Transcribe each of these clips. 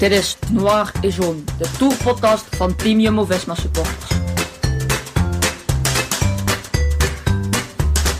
Dit is Noir et Jaune, de tourpodcast van Team Jumbo-Visma supporters.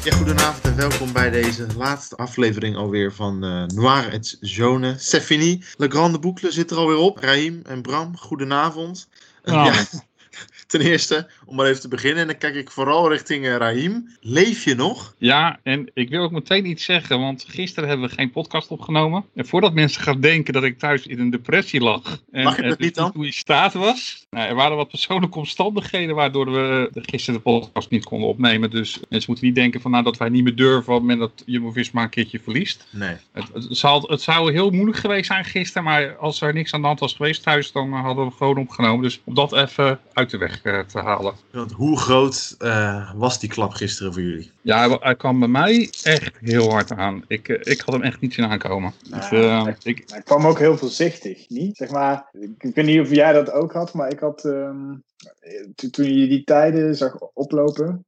Ja, goedenavond en welkom bij deze laatste aflevering alweer van eh, Noir et Jaune. C'est fini. Le Grande Boucle zit er alweer op. Raïm en Bram, goedenavond. Ja, ten eerste, om maar even te beginnen, en dan kijk ik vooral richting uh. Leef je nog? Ja, en ik wil ook meteen iets zeggen, want gisteren hebben we geen podcast opgenomen. En voordat mensen gaan denken dat ik thuis in een depressie lag. En, Mag je dat en niet dan? Hoe je staat was. Nou, er waren wat persoonlijke omstandigheden waardoor we de- gisteren de podcast niet konden opnemen. Dus mensen moeten niet denken van, nou, dat wij niet meer durven op het moment dat Jumbo-Visma een keertje verliest. Nee. Het, het, zou, het zou heel moeilijk geweest zijn gisteren, maar als er niks aan de hand was geweest thuis, dan eh, hadden we gewoon opgenomen. Dus om dat even uit de weg eh, te halen. Want hoe groot eh, was die klap gisteren voor jullie? Ja, hij- kwam bij mij echt heel hard aan. Ik, eh, ik had hem echt niet zien aankomen. Nou, Dus, eh, hij- ik, Hij kwam ook heel voorzichtig, niet? Zeg maar, ik, ik weet niet of jij dat ook had, maar ik had ehm, to- toen je die tijden zag oplopen,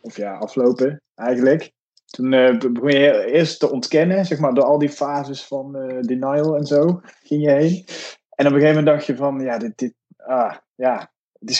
of ja, aflopen eigenlijk, toen eh, be- begon je eerst te ontkennen, zeg maar, door al die fases van eh, denial en zo, ging je heen. En op een gegeven moment dacht je van, ja, dit, dit ah, ja, het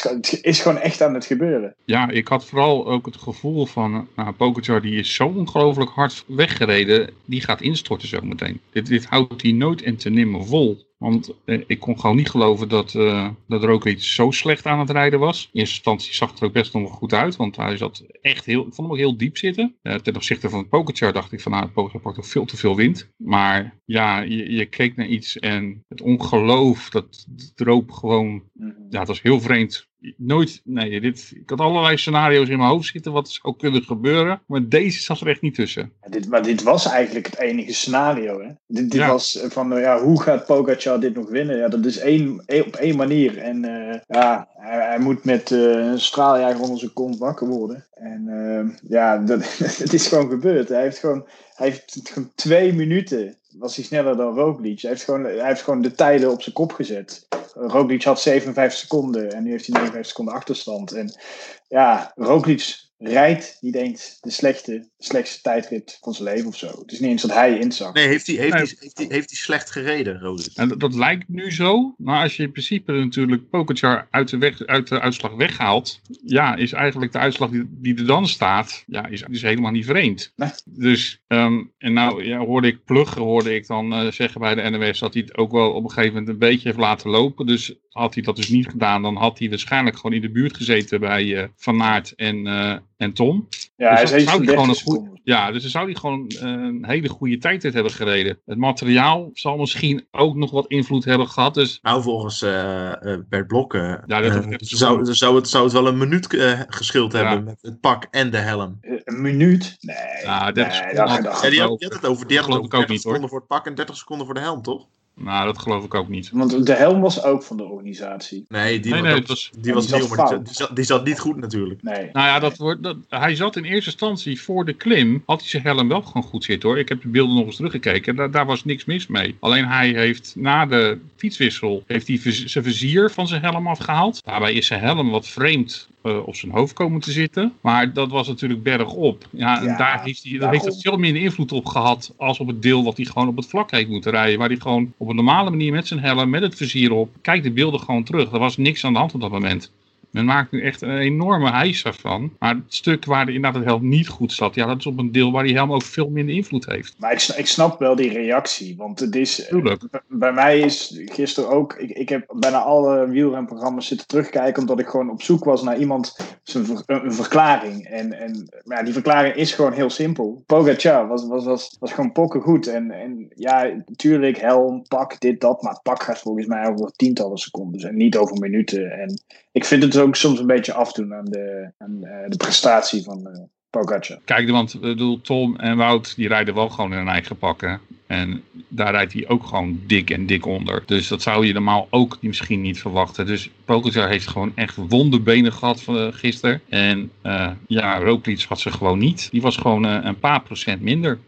is, gewoon- echt aan het gebeuren. ja, ik had vooral ook het gevoel van, nou, Pogacar die is zo ongelooflijk hard weggereden, die gaat instorten zo meteen. Dit, dit houdt hij nooit en te nimmer vol. Want eh, ik kon gewoon niet geloven dat, eh, dat er ook iets zo slecht aan het rijden was. In eerste instantie zag het er ook best nog goed uit. Want hij zat echt heel, ik vond hem ook heel diep zitten. Eh, ten opzichte van Pogacar dacht ik van nou, Pogacar pakt ook veel te veel wind. Maar ja, je, je keek naar iets en het ongeloof, dat droop gewoon Mhm. ja, het was heel vreemd. Nooit, nee, dit, ik had allerlei scenario's in mijn hoofd zitten wat zou kunnen gebeuren. Maar deze zat er echt niet tussen. Ja, dit, maar dit was eigenlijk het enige scenario. Hè? Dit, dit Ja. was eh, van, nou ja, hoe gaat Pogacar dit nog winnen? Ja, dat is één, op één manier. En eh, ja, hij, hij moet met eh, een straaljager onder zijn kont wakker worden. En eh, ja, dat, het is gewoon gebeurd. Hij heeft gewoon, hij heeft gewoon twee minuten, was hij sneller dan Roglic. Hij heeft gewoon, hij heeft gewoon de tijden op zijn kop gezet. Roglic had 57 seconden en nu heeft hij 59 seconden achterstand. En ja, Roglic rijdt niet eens de slechte, slechtste tijdrit van zijn leven of zo. Het is niet eens dat hij inzag. Nee, heeft hij, heeft Nee. hij, heeft hij, heeft hij slecht gereden, Roglic? En dat, dat lijkt nu zo. Maar als je in principe natuurlijk Pogacar uit de, weg, uit de uitslag weghaalt. Ja, is eigenlijk de uitslag die, die er dan staat. Ja, is, is helemaal niet vreemd. Nee. Dus, ehm, en nou ja, hoorde ik Pluggen hoorde ik dan eh, zeggen bij de NOS dat hij het ook wel op een gegeven moment een beetje heeft laten lopen. Dus had hij dat dus niet gedaan, dan had hij waarschijnlijk gewoon in de buurt gezeten bij eh, Van Aert en, eh, en Tom. Ja, Dus hij dat is gewoon 30 een Ja, dus dan zou hij gewoon eh, een hele goede tijdrit hebben gereden. Het materiaal zal misschien ook nog wat invloed hebben gehad. Dus Nou, volgens eh, eh, Bert Blokken Ja, dat zou, zou, het, zou het wel een minuut geschild Ja. hebben met het pak en de helm. Een minuut? Nee. Ja, 30 nee, seconden dat- Ja, die had, die het over, die Dat had het geloof over ik ook 30 niet, hoor. seconden voor het pak en 30 seconden voor de helm, toch? Nou, dat geloof ik ook niet. Want de helm was ook van de organisatie. Nee, die, Nee, was- nee, dat- het was- die was die nieuw, maar die, zat- die, zat, die zat niet goed natuurlijk. Nee. Nou ja, dat wordt, dat, hij zat in eerste instantie voor de klim. Had hij zijn helm wel gewoon goed zitten hoor. Ik heb de beelden nog eens teruggekeken. Daar, daar was niks mis mee. Alleen hij heeft na de fietswissel heeft hij zijn vizier van zijn helm afgehaald. Daarbij is zijn helm wat vreemd eh, op zijn hoofd komen te zitten. Maar dat was natuurlijk bergop. Ja, daar heeft hij daar heeft het veel minder invloed op gehad als op het deel wat hij gewoon op het vlak heeft moeten rijden. Waar hij gewoon op een normale manier met zijn helm, met het vizier op. Kijk de beelden gewoon terug. Er was niks aan de hand op dat moment. Men maakt nu echt een enorme hijs ervan. Maar het stuk waar de, inderdaad het helm niet goed zat, ja, dat is op een deel waar die helm ook veel minder invloed heeft. Maar ik, sn- ik snap wel die reactie. Want het is. Tuurlijk. b- Bij mij is gisteren ook. Ik, ik heb bijna alle wielrenprogramma's zitten terugkijken. Omdat ik gewoon op zoek was naar iemand. Zijn ver- een, een verklaring. En, en maar ja, die verklaring is gewoon heel simpel. Pogacar was, was, was, was gewoon pokken goed. En, en ja, natuurlijk, helm, pak, dit, dat. Maar pak gaat volgens mij over tientallen seconden. En niet over minuten. En ik vind het ook soms een beetje afdoen aan de, aan, eh, de prestatie van, eh, Pogacar. Kijk, want bedoel, Tom en Wout die rijden wel gewoon in hun eigen pakken. En daar rijdt hij ook gewoon dik en dik onder. Dus dat zou je normaal ook misschien niet verwachten. Dus Pogacar heeft gewoon echt wonderbenen gehad van, uh, gisteren. En uh, ja, Roglic had ze gewoon niet. Die was gewoon uh, een paar procent minder.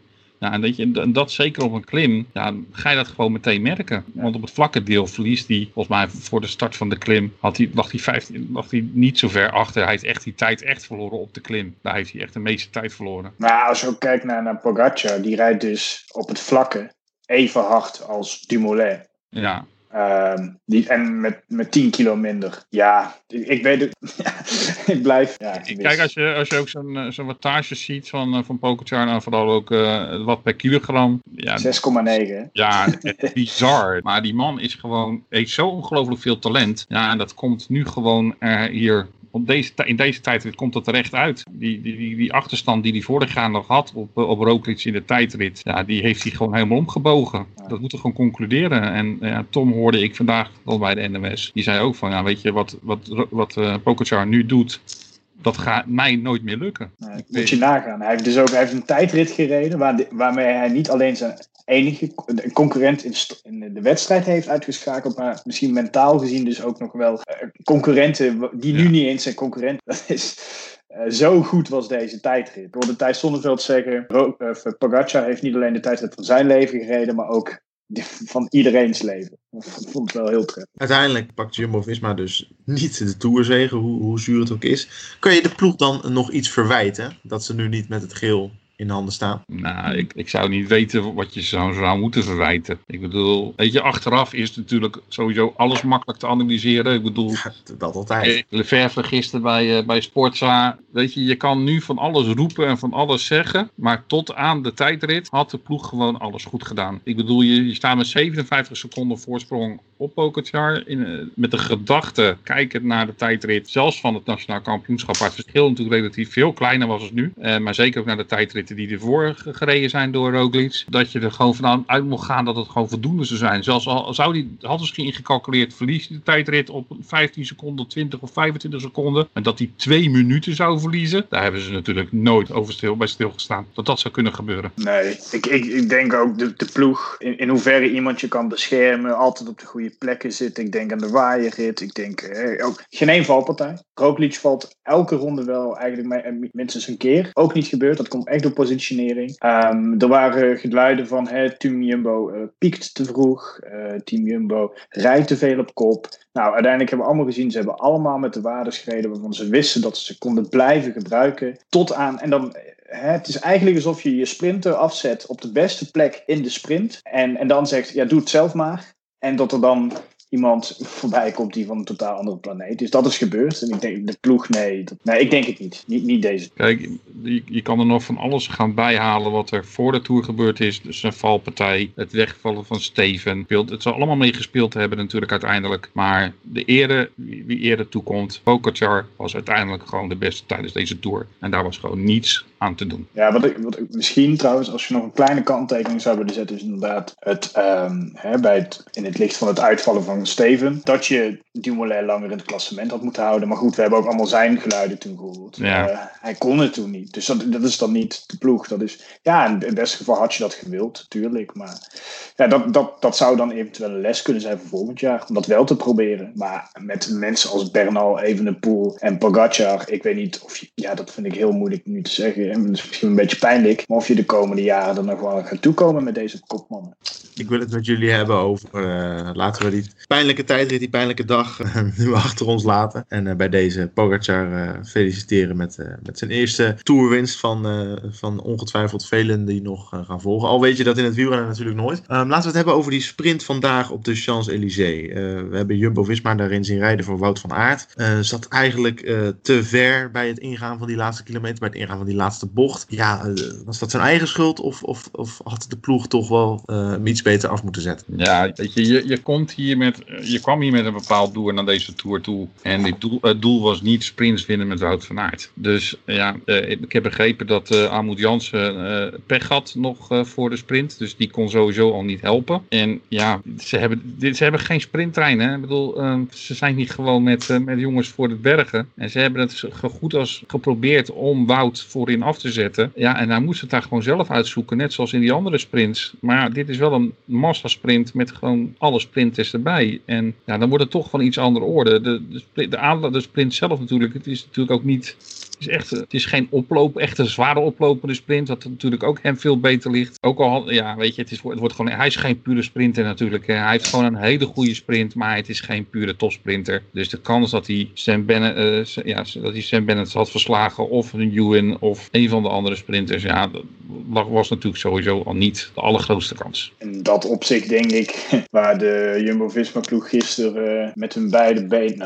Ja, en dat, je, en dat zeker op een klim, ja, ga je dat gewoon meteen merken. Want op het vlakke deel verliest hij, volgens mij voor de start van de klim, had hij, lag, hij 15, lag hij niet zo ver achter. Hij heeft echt die tijd echt verloren op de klim. Daar heeft hij echt de meeste tijd verloren. Nou, als je ook kijkt naar, naar Pogacar, die rijdt dus op het vlakke even hard als Dumoulin. Ja, Uh, die, en met, met 10 kilo minder. Ja, ik, ik weet het. ik blijf. Ja, Kijk, als je, als je ook zo'n zo wattage ziet van, van Pogacar, en vooral ook uh, wat per kilogram. Ja, 6,9. Ja, bizar. Maar die man is gewoon, heeft zo ongelooflijk veel talent. Ja, en dat komt nu gewoon uh, hier op deze, in deze tijd komt dat terecht uit. Die, die, die, achterstand die hij vorig jaar nog had op, op Roglic in de tijdrit, ja, die heeft hij gewoon helemaal omgebogen. Dat moeten we gewoon concluderen. En ja, Tom hoorde ik vandaag al bij de NMS. Die zei ook van, ja, weet je, wat, wat, wat uh, Pogacar nu doet, dat gaat mij nooit meer lukken. Nee, moet je nagaan. Hij heeft dus ook hij heeft een tijdrit gereden waar waarmee hij niet alleen zijn enige concurrent in, de wedstrijd heeft uitgeschakeld, maar misschien mentaal gezien dus ook nog wel uh, concurrenten die nu ja. niet eens zijn concurrent. Dat is, uh, zo goed was deze tijdrit. Ik hoorde Thijs Zonneveld zeggen, uh, Pogacar heeft niet alleen de tijdrit van zijn leven gereden, maar ook van iedereen's leven. Ik vond het wel heel treffend. Uiteindelijk pakt Jumbo-Visma dus niet de Tourzegen, hoe, hoe zuur het ook is. Kan je de ploeg dan nog iets verwijten? Dat ze nu niet met het geel in handen staan? Nou, ik, ik zou niet weten wat je zou, zou moeten verwijten. Ik bedoel, weet je, achteraf is natuurlijk sowieso alles makkelijk te analyseren. Ik bedoel, ja, dat altijd. Lefevre gisteren bij, uh, bij Sportza. Weet je, je kan nu van alles roepen en van alles zeggen. Maar tot aan de tijdrit had de ploeg gewoon alles goed gedaan. Ik bedoel, je, je staat met 57 seconden voorsprong op Pogacar. In, uh, met de gedachte, kijkend naar de tijdrit, zelfs van het nationaal kampioenschap, waar het verschil natuurlijk relatief veel kleiner was als nu. Uh, maar zeker ook naar de tijdrit die ervoor gereden zijn door Roglic. Dat je er gewoon vanuit uit mocht gaan dat het gewoon voldoende zou zijn. Zelfs al zou die, had misschien ingecalculeerd, verliest de tijdrit op 15 seconden, 20 of 25 seconden. En dat hij twee minuten zou verliezen. Daar hebben ze natuurlijk nooit over stil, bij stilgestaan. Dat dat zou kunnen gebeuren. Nee, ik, ik, ik denk ook de, de ploeg, in, in hoeverre iemand je kan beschermen, altijd op de goede plekken zit. Ik denk aan de waaierrit. Ik denk eh, ook geen één valpartij. Roglic valt elke ronde wel eigenlijk minstens een keer. Ook niet gebeurd. Dat komt echt door positionering. Um, er waren geluiden van hè, Team Jumbo uh, piekt te vroeg. Uh, Team Jumbo rijdt te veel op kop. Nou, uiteindelijk hebben we allemaal gezien, ze hebben allemaal met de waardes gereden waarvan ze wisten dat ze konden blijven gebruiken. Tot aan, en dan, hè, het is eigenlijk alsof je je sprinter afzet op de beste plek in de sprint. En, en dan zegt, ja, doe het zelf maar. En dat er dan iemand voorbij komt die van een totaal andere planeet. Dus dat is gebeurd. En ik denk, de ploeg, nee. Dat, nee, ik denk het niet. Niet, niet deze. Kijk, je, kan er nog van alles gaan bijhalen wat er voor de Tour gebeurd is. Dus een valpartij, het wegvallen van Steven. Het zal allemaal meegespeeld hebben natuurlijk uiteindelijk. Maar de ere, wie eerder toekomt, Pogacar was uiteindelijk gewoon de beste tijdens deze Tour. En daar was gewoon niets aan te doen. Ja, wat ik, wat ik misschien trouwens, als je nog een kleine kanttekening zou willen zetten, is inderdaad het, um, hè, bij het, in het licht van het uitvallen van Steven, dat je Dumoulin langer in het klassement had moeten houden. Maar goed, we hebben ook allemaal zijn geluiden toen gehoord. Ja. Uh, hij kon het toen niet. Dus dat, dat is dan niet de ploeg. Dat is, ja, in het beste geval had je dat gewild, natuurlijk. Maar ja, dat, dat, dat zou dan eventueel een les kunnen zijn voor volgend jaar. Om dat wel te proberen. Maar met mensen als Bernal, Evenepoel en Pogacar, ik weet niet of je, ja, dat vind ik heel moeilijk nu te zeggen. Is misschien een beetje pijnlijk. Maar of je de komende jaren er nog wel gaat toekomen met deze kopmannen. Ik wil het met jullie hebben over, uh, laten we die pijnlijke tijdrit, die pijnlijke dag uh, nu achter ons laten. En uh, bij deze Pogacar feliciteren met, met zijn eerste toerwinst van, van ongetwijfeld velen die nog gaan volgen. Al weet je dat in het wielrennen natuurlijk nooit. Um, laten we het hebben over die sprint vandaag op de Champs-Élysées. we hebben Jumbo-Visma daarin zien rijden voor Wout van Aert. zat eigenlijk te ver bij het ingaan van die laatste kilometer, bij het ingaan van die laatste bocht. Ja, was dat zijn eigen schuld of, of, of had de ploeg toch wel iets beter af moeten zetten? Ja, weet je, je, je komt hier met, je kwam hier met een bepaald doel naar deze Tour toe. En dit doel, het doel was niet sprints winnen met Wout van Aert. Dus ja, ik heb begrepen dat uh, Armoed Jansen pech had nog voor de sprint. Dus die kon sowieso al niet helpen. En ja, ze hebben, ze hebben geen sprinttrein. Hè? Ik bedoel, uh, ze zijn niet gewoon met, met jongens voor de bergen. En ze hebben het goed als geprobeerd om Wout voorin af te zetten. Ja, en hij moest het daar gewoon zelf uitzoeken. Net zoals in die andere sprints. Maar dit is wel een massasprint met gewoon alle sprinters erbij. En ja, dan wordt het toch van iets andere orde. De, de, de, de, de sprint zelf natuurlijk. Het is natuurlijk ook niet het is, echt, het is geen oploop, echt een zware oplopende sprint, wat natuurlijk ook hem veel beter ligt. Ook al, ja, weet je, het, is, het wordt gewoon, hij is geen pure sprinter natuurlijk. Hij heeft gewoon een hele goede sprint, maar het is geen pure topsprinter. Dus de kans dat hij Sam Bennett, uh, ja, dat hij Sam Bennett had verslagen, of een Ewan, of een van de andere sprinters, ja, dat was natuurlijk sowieso al niet de allergrootste kans. In dat opzicht denk ik, waar de Jumbo-Visma-ploeg gisteren uh, met hun beide been,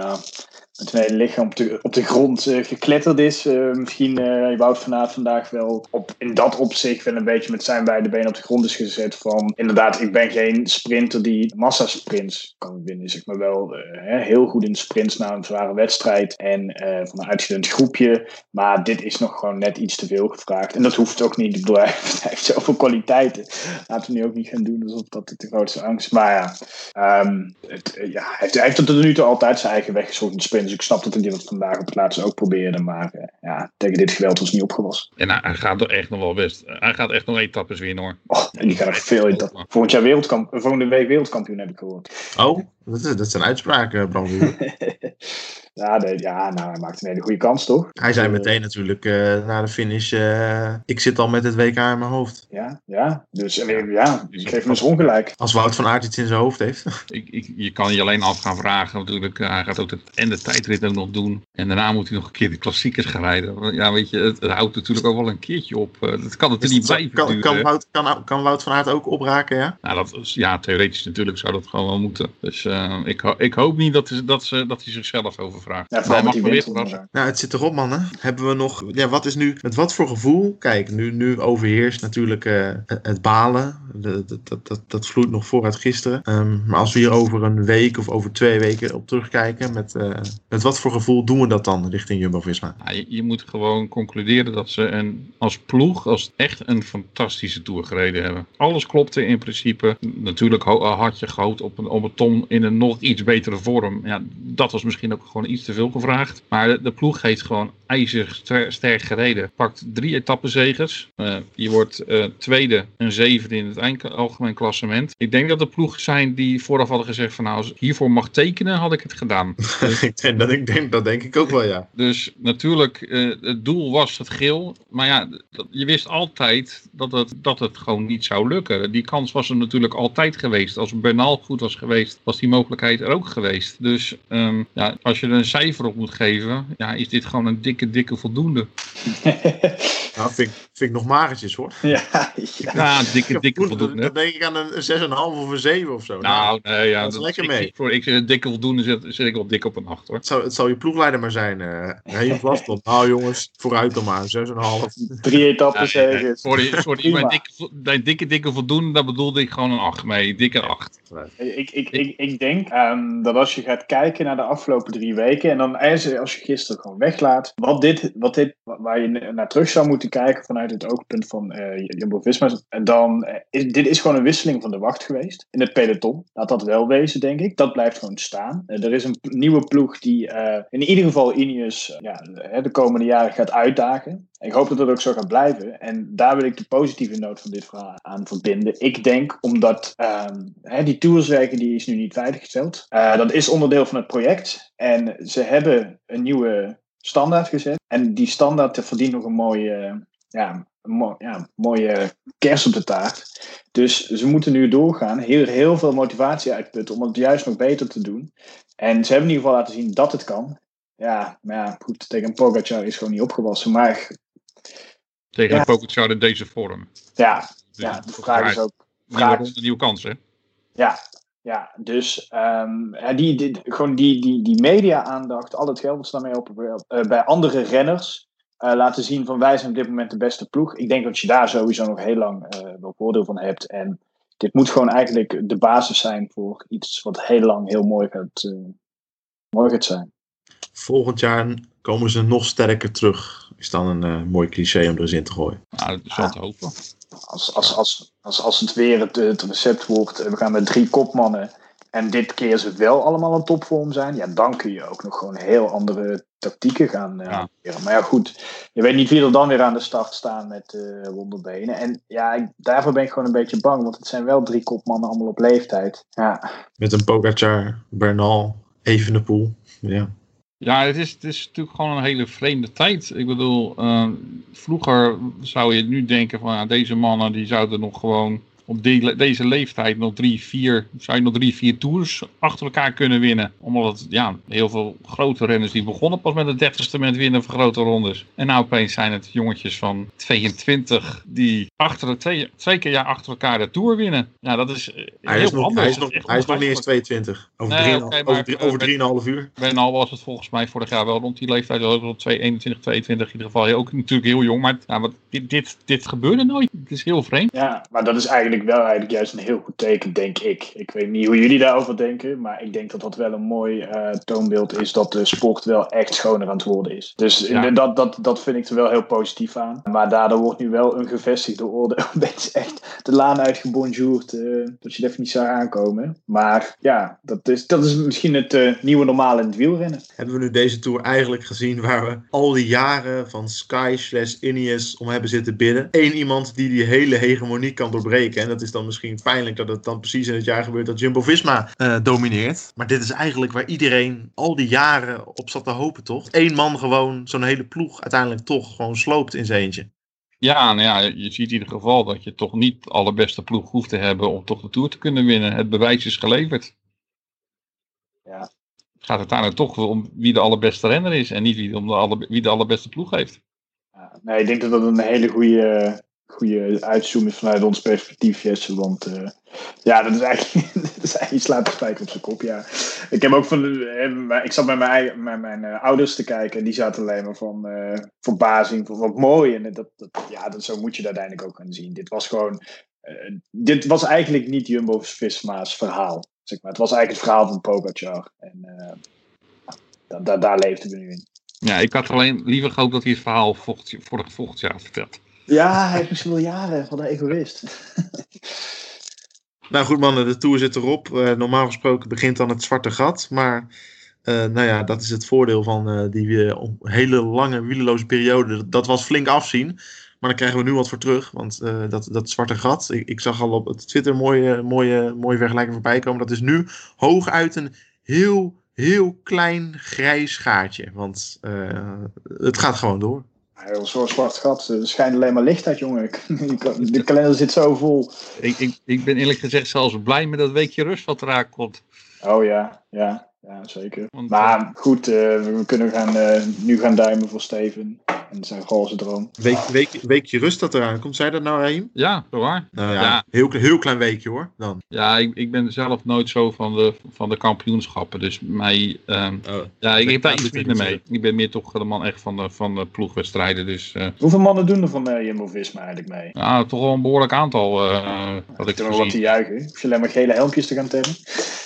zijn hele lichaam op de, op de grond uh, gekletterd is. Uh, misschien uh, Wout van Aert vandaag wel op, in dat opzicht wel een beetje met zijn beide benen op de grond is gezet. Van inderdaad, ik ben geen sprinter die massasprints kan winnen. Zeg maar wel heel goed in sprints na een zware wedstrijd en van een uitgedund groepje. Maar dit is nog gewoon net iets te veel gevraagd. En dat hoeft ook niet. Ik bedoel, hij heeft zoveel kwaliteiten. Laten we nu ook niet gaan doen alsof dat de grootste angst. Maar ja, um, het, ja hij, heeft, hij heeft tot nu toe altijd zijn eigen weg gezocht in sprint. Dus ik snap dat hij dat vandaag op het laatste ook probeerde. Maar uh, ja, tegen dit geweld was niet opgewassen. En hij gaat er echt nog wel best. Hij gaat echt nog etappes winnen hoor. Oh, en die gaat er veel etappes. Volgend jaar wereldkamp, volgende week wereldkampioen heb ik gehoord. Oh, dat, is, dat zijn uitspraken, Bram. Ja, de, ja, nou, hij maakt een hele goede kans, toch? Hij zei meteen natuurlijk uh, na de finish: uh, Ik zit al met het WK in mijn hoofd. Ja, ja. Dus ja, ik geef hem eens ongelijk. Als Wout van Aert iets in zijn hoofd heeft. Ik, ik, je kan je alleen af gaan vragen, natuurlijk. Hij gaat ook het, en de tijdrit ook nog doen. En daarna moet hij nog een keer de klassiekers gaan rijden. Ja, weet je, het, het houdt natuurlijk ook wel een keertje op. dat kan het er niet blijven. Kan, kan, Wout, kan, kan Wout van Aert ook opraken, ja? Nou, dat is, ja, theoretisch natuurlijk zou dat gewoon wel moeten. Dus uh, ik, ik hoop niet dat, dat, ze, dat hij zichzelf overvraagt. Ja, Nou, het zit erop, mannen. Hebben we nog. Ja, wat is nu. Met wat voor gevoel? Kijk, nu, nu overheerst natuurlijk uh, het balen. Dat, dat, dat, dat vloeit nog vooruit gisteren. Um, maar als we hier over een week of over twee weken op terugkijken. Met, uh, met wat voor gevoel doen we dat dan richting Jumbo Visma? Ja, je, je, moet gewoon concluderen dat ze een, als ploeg. Als echt een fantastische tour gereden hebben. Alles klopte in principe. Natuurlijk had je gehoopt op een, op een ton in een nog iets betere vorm. Ja, dat was misschien ook gewoon iets te veel gevraagd. Maar de, ploeg heeft gewoon ijzig sterk gereden. Pakt drie etappenzegers. Uh, je wordt uh, tweede en zevende in het eind, algemeen klassement. Ik denk dat de ploeg zijn die vooraf hadden gezegd van nou, als ik hiervoor mag tekenen, had ik het gedaan. Dus, ik denk, dat, ik denk, dat denk ik ook wel, ja. Dus natuurlijk, uh, het doel was het geel. Maar ja, dat, je wist altijd dat het, dat het gewoon niet zou lukken. Die kans was er natuurlijk altijd geweest. Als Bernal goed was geweest, was die mogelijkheid er ook geweest. Dus um, ja, als je er een cijfer op moet geven, ja, is dit gewoon een dikke, dikke voldoende. nou, vind, vind ik nog magertjes hoor. Ja, ja. ja dikke, dikke voldoende. Dan denk ik aan een 6,5 of een 7 of zo. Nou, nee, ja, dat is lekker mee. Ik, voor ik een dikke voldoende zit, zit ik wel dik op een 8 hoor. Het zal, het zal je ploegleider maar zijn. Uh, heel vast op. Nou jongens, vooruit dan maar. 6,5. Drie etappes nee, Sorry, sorry bij, dikke, bij dikke, dikke voldoende, daar bedoelde ik gewoon een 8 mee. Dikke 8. Ik, ik, ik, ik denk um, dat als je gaat kijken naar de afgelopen drie weken en dan als je gisteren gewoon weglaat, wat dit, wat dit, waar je naar terug zou moeten kijken vanuit het oogpunt van uh, Jumbo-Visma, en dan uh, is dit is gewoon een wisseling van de wacht geweest in het peloton. Laat dat wel wezen, denk ik. Dat blijft gewoon staan. Uh, er is een nieuwe ploeg die in ieder geval Ineos ja, de komende jaren gaat uitdagen. Ik hoop dat dat ook zo gaat blijven. En daar wil ik de positieve noot van dit verhaal aan verbinden. Ik denk omdat um, hè, die tourswerken die is nu niet veiliggesteld. Dat is onderdeel van het project. En ze hebben een nieuwe standaard gezet. En die standaard verdient nog een mooie, ja, een ja, mooie kers op de taart. Dus ze moeten nu doorgaan. Heel, heel veel motivatie uitputten om het juist nog beter te doen. En ze hebben in ieder geval laten zien dat het kan. Ja, maar ja, goed, tegen Pogacar is gewoon niet opgewassen. Maar tegen ja. Pogacar in deze vorm. Ja, dus ja de vraag is ook... Vraag... Nieuwe, nieuwe kans, hè? Ja, ja, dus um, die, die, gewoon die, die, die media-aandacht, al het geld dat ze daarmee op uh, bij andere renners uh, laten zien van wij zijn op dit moment de beste ploeg. Ik denk dat je daar sowieso nog heel lang uh, wel voordeel van hebt. En dit moet gewoon eigenlijk de basis zijn voor iets wat heel lang heel mooi gaat, mooi gaat zijn. Volgend jaar komen ze nog sterker terug. Is dan een eh, mooi cliché om er eens in te gooien. Nou, dat is wel te hopen. Als, als, als, als, als het weer het, het recept wordt, eh, we gaan met drie kopmannen. En dit keer ze wel allemaal in topvorm zijn. Ja, dan kun je ook nog gewoon heel andere tactieken gaan eh Ja. Maar ja, goed. Je weet niet wie er dan weer aan de start staan met eh, wonderbenen. En ja, ik- daarvoor ben ik gewoon een beetje bang. Want het zijn wel drie kopmannen allemaal op leeftijd. Ja, Met een Pogacar, Bernal, Evenepoel. Ja. Ja, het is, het is natuurlijk gewoon een hele vreemde tijd. Ik bedoel, eh, vroeger zou je nu denken van ja, deze mannen die zouden nog gewoon op die le- deze leeftijd nog drie, vier, zou je nog drie, vier tours achter elkaar kunnen winnen. Omdat het, ja, heel veel grote renners die begonnen pas met de dertigste met winnen van grote rondes. En nou opeens zijn het jongetjes van 22 die achter de twee, twee keer jaar achter elkaar de tour winnen. Ja, dat is eh, Hij, heel is nog, anders. hij, is nog, hij is nog niet eens onbegrijpelijk. 22. Over Nee, 3,5 oké, maar, over drie- over met- 3,5 uur. Bernal was het volgens mij vorig jaar wel rond die leeftijd. Ook rond 2, 21, 22 in ieder geval. Ook natuurlijk heel jong. Maar ja, wat, dit, dit, dit gebeurde nooit. Het is heel vreemd. ja, maar dat is eigenlijk wel eigenlijk juist een heel goed teken, denk ik. Ik weet niet hoe jullie daarover denken. Maar ik denk dat dat wel een mooi eh, toonbeeld is dat de sport wel echt schoner aan het worden is. Dus Ja. dat, dat, dat vind ik er wel heel positief aan. Maar daardoor wordt nu wel een gevestigde orde. Mensen echt de laan uitgebonjourd. eh dat je het even niet zou aankomen. Maar ja, dat is, dat is misschien het eh, nieuwe normaal in het wielrennen. Hebben we nu deze Tour eigenlijk gezien waar we al die jaren van Sky slash Ineos om hebben zitten bidden. Eén iemand die die hele hegemonie kan doorbreken. En dat is dan misschien pijnlijk dat het dan precies in het jaar gebeurt dat Jumbo-Visma eh, domineert. Maar dit is eigenlijk waar iedereen al die jaren op zat te hopen, toch? Eén man gewoon zo'n hele ploeg uiteindelijk toch gewoon sloopt in zijn eentje. Ja, nou ja, je ziet in ieder geval dat je toch niet de allerbeste ploeg hoeft te hebben om toch de Tour te kunnen winnen. Het bewijs is geleverd. Ja. Het gaat uiteindelijk toch om wie de allerbeste renner is en niet wie, om de alle, wie de allerbeste ploeg heeft. Ja, nee, ik denk dat dat een hele goede, goede uitzoom vanuit ons perspectief, Jesse. Want eh, ja, dat is eigenlijk, dat is eigenlijk slaat de op zijn kop. Ja. Ik heb ook van, ik zat met mijn, met mijn eh, ouders te kijken en die zaten alleen maar van eh, verbazing, van wat mooi. En dat, dat, ja, dat, zo moet je het uiteindelijk ook gaan zien. Dit was gewoon, dit was eigenlijk niet Jumbo-Visma's verhaal. Zeg maar. Het was eigenlijk het verhaal van Pogacar. En da- da- daar leefden we nu in. Ja, ik had alleen liever gehoopt dat hij het verhaal volgend, vorig volgend jaar had verteld. Ja, hij heeft misschien wel jaren van een egoïst. Nou goed mannen, de Tour zit erop. Eh, normaal gesproken begint dan het zwarte gat. Maar eh, nou ja, dat is het voordeel van eh, die hele lange wielerloze periode. Dat was flink afzien. Maar dan krijgen we nu wat voor terug. Want dat, dat zwarte gat, ik, zag al op Twitter mooie, mooie, mooie vergelijking voorbij komen. Dat is nu hooguit een heel, heel klein grijs gaatje. Want het gaat gewoon door. Zo'n zwart gat. Er schijnt alleen maar licht uit, jongen. De kalender zit zo vol. Ik, ik, ik ben eerlijk gezegd zelfs blij met dat weekje rust wat eraan komt. Oh ja, ja, ja zeker. Want, Maar goed, eh, we kunnen gaan, eh, nu gaan duimen voor Steven. En zijn roze droom. Week, week, weekje rust dat eraan komt. Zei dat nou, Raim? Ja, zo waar. Nou ja, Ja. Heel, heel klein weekje hoor. Dan. Ja, ik, ik ben zelf nooit zo van de, van de kampioenschappen. Dus mij, ehm, ja, ik heb daar iets minder mee. Ik ben meer toch de man echt van de, van de ploegwedstrijden. Dus eh, Hoeveel mannen doen er van eh Jumbo-Visma eigenlijk mee? ja, toch wel een behoorlijk aantal. eh wat ik nog wat te juichen. Hoef je alleen maar gele helmpjes te gaan tellen?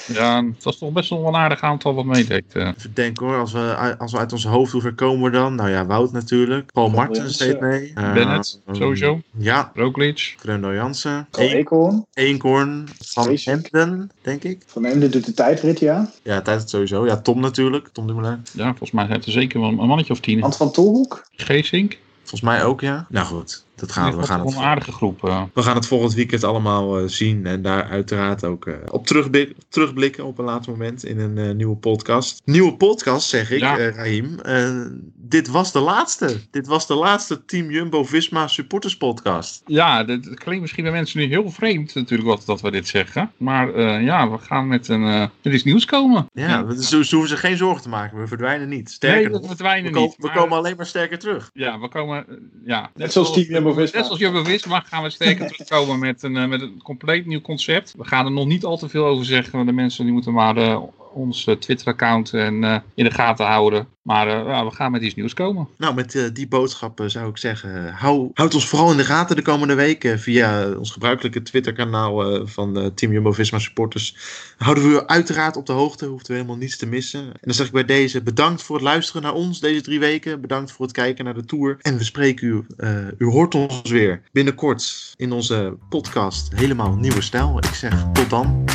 Ja, het was toch best wel een aardig aantal wat meedeed. eh. Even denken hoor, als we, als we uit ons hoofd hoeven komen dan. Nou ja, Wout natuurlijk. Paul Paul Martens deed mee. Eh, Bennett, sowieso. Ja, Roglic. Fernando Jansen. Eekhoorn. Eenkorn van. Hemden, denk ik. Van Emden doet de tijdrit, ja. Ja, tijdens sowieso. Ja, Tom natuurlijk. Tom Dumoulin. Ja, volgens mij zijn het er zeker wel een mannetje of tien. Ant van Tolhoek. Geesink. Volgens mij ook, ja. Nou goed, dat gaan we. We gaan een het, aardige groep. eh. we gaan het volgend weekend allemaal eh, zien. En daar uiteraard ook eh, op terugblik, terugblikken op een later moment in een eh, nieuwe podcast. Nieuwe podcast, zeg ik, Ja. Raim. Dit was de laatste. Dit was de laatste Team Jumbo-Visma supporters podcast. Ja, dat klinkt misschien bij mensen nu heel vreemd natuurlijk wat, dat we dit zeggen. Maar eh, ja, we gaan met, een, eh met iets nieuws komen. Ja, we- ze, ze hoeven zich geen zorgen te maken. We verdwijnen niet. Sterker nee, verdwijnen we, ko- niet. we maar- komen alleen maar sterker terug. Ja, we komen... ja, net, zoals Team Jumbo-Visma. Net zoals Jumbo-Visma gaan we sterker terugkomen met een, eh, met een compleet nieuw concept. We gaan er nog niet al te veel over zeggen. De mensen die moeten maar eh, ons Twitter-account en in de gaten houden. Maar ja, we gaan met iets nieuws komen. Nou, met die boodschap zou ik zeggen, hou, houd ons vooral in de gaten de komende weken via ons gebruikelijke Twitter-kanaal van Team Jumbo-Visma supporters. Houden we u uiteraard op de hoogte, hoeft u helemaal niets te missen. En dan zeg ik bij deze bedankt voor het luisteren naar ons deze drie weken. Bedankt voor het kijken naar de tour. En we spreken u, u hoort ons weer binnenkort in onze podcast Helemaal Nieuwe Stijl. Ik zeg tot dan.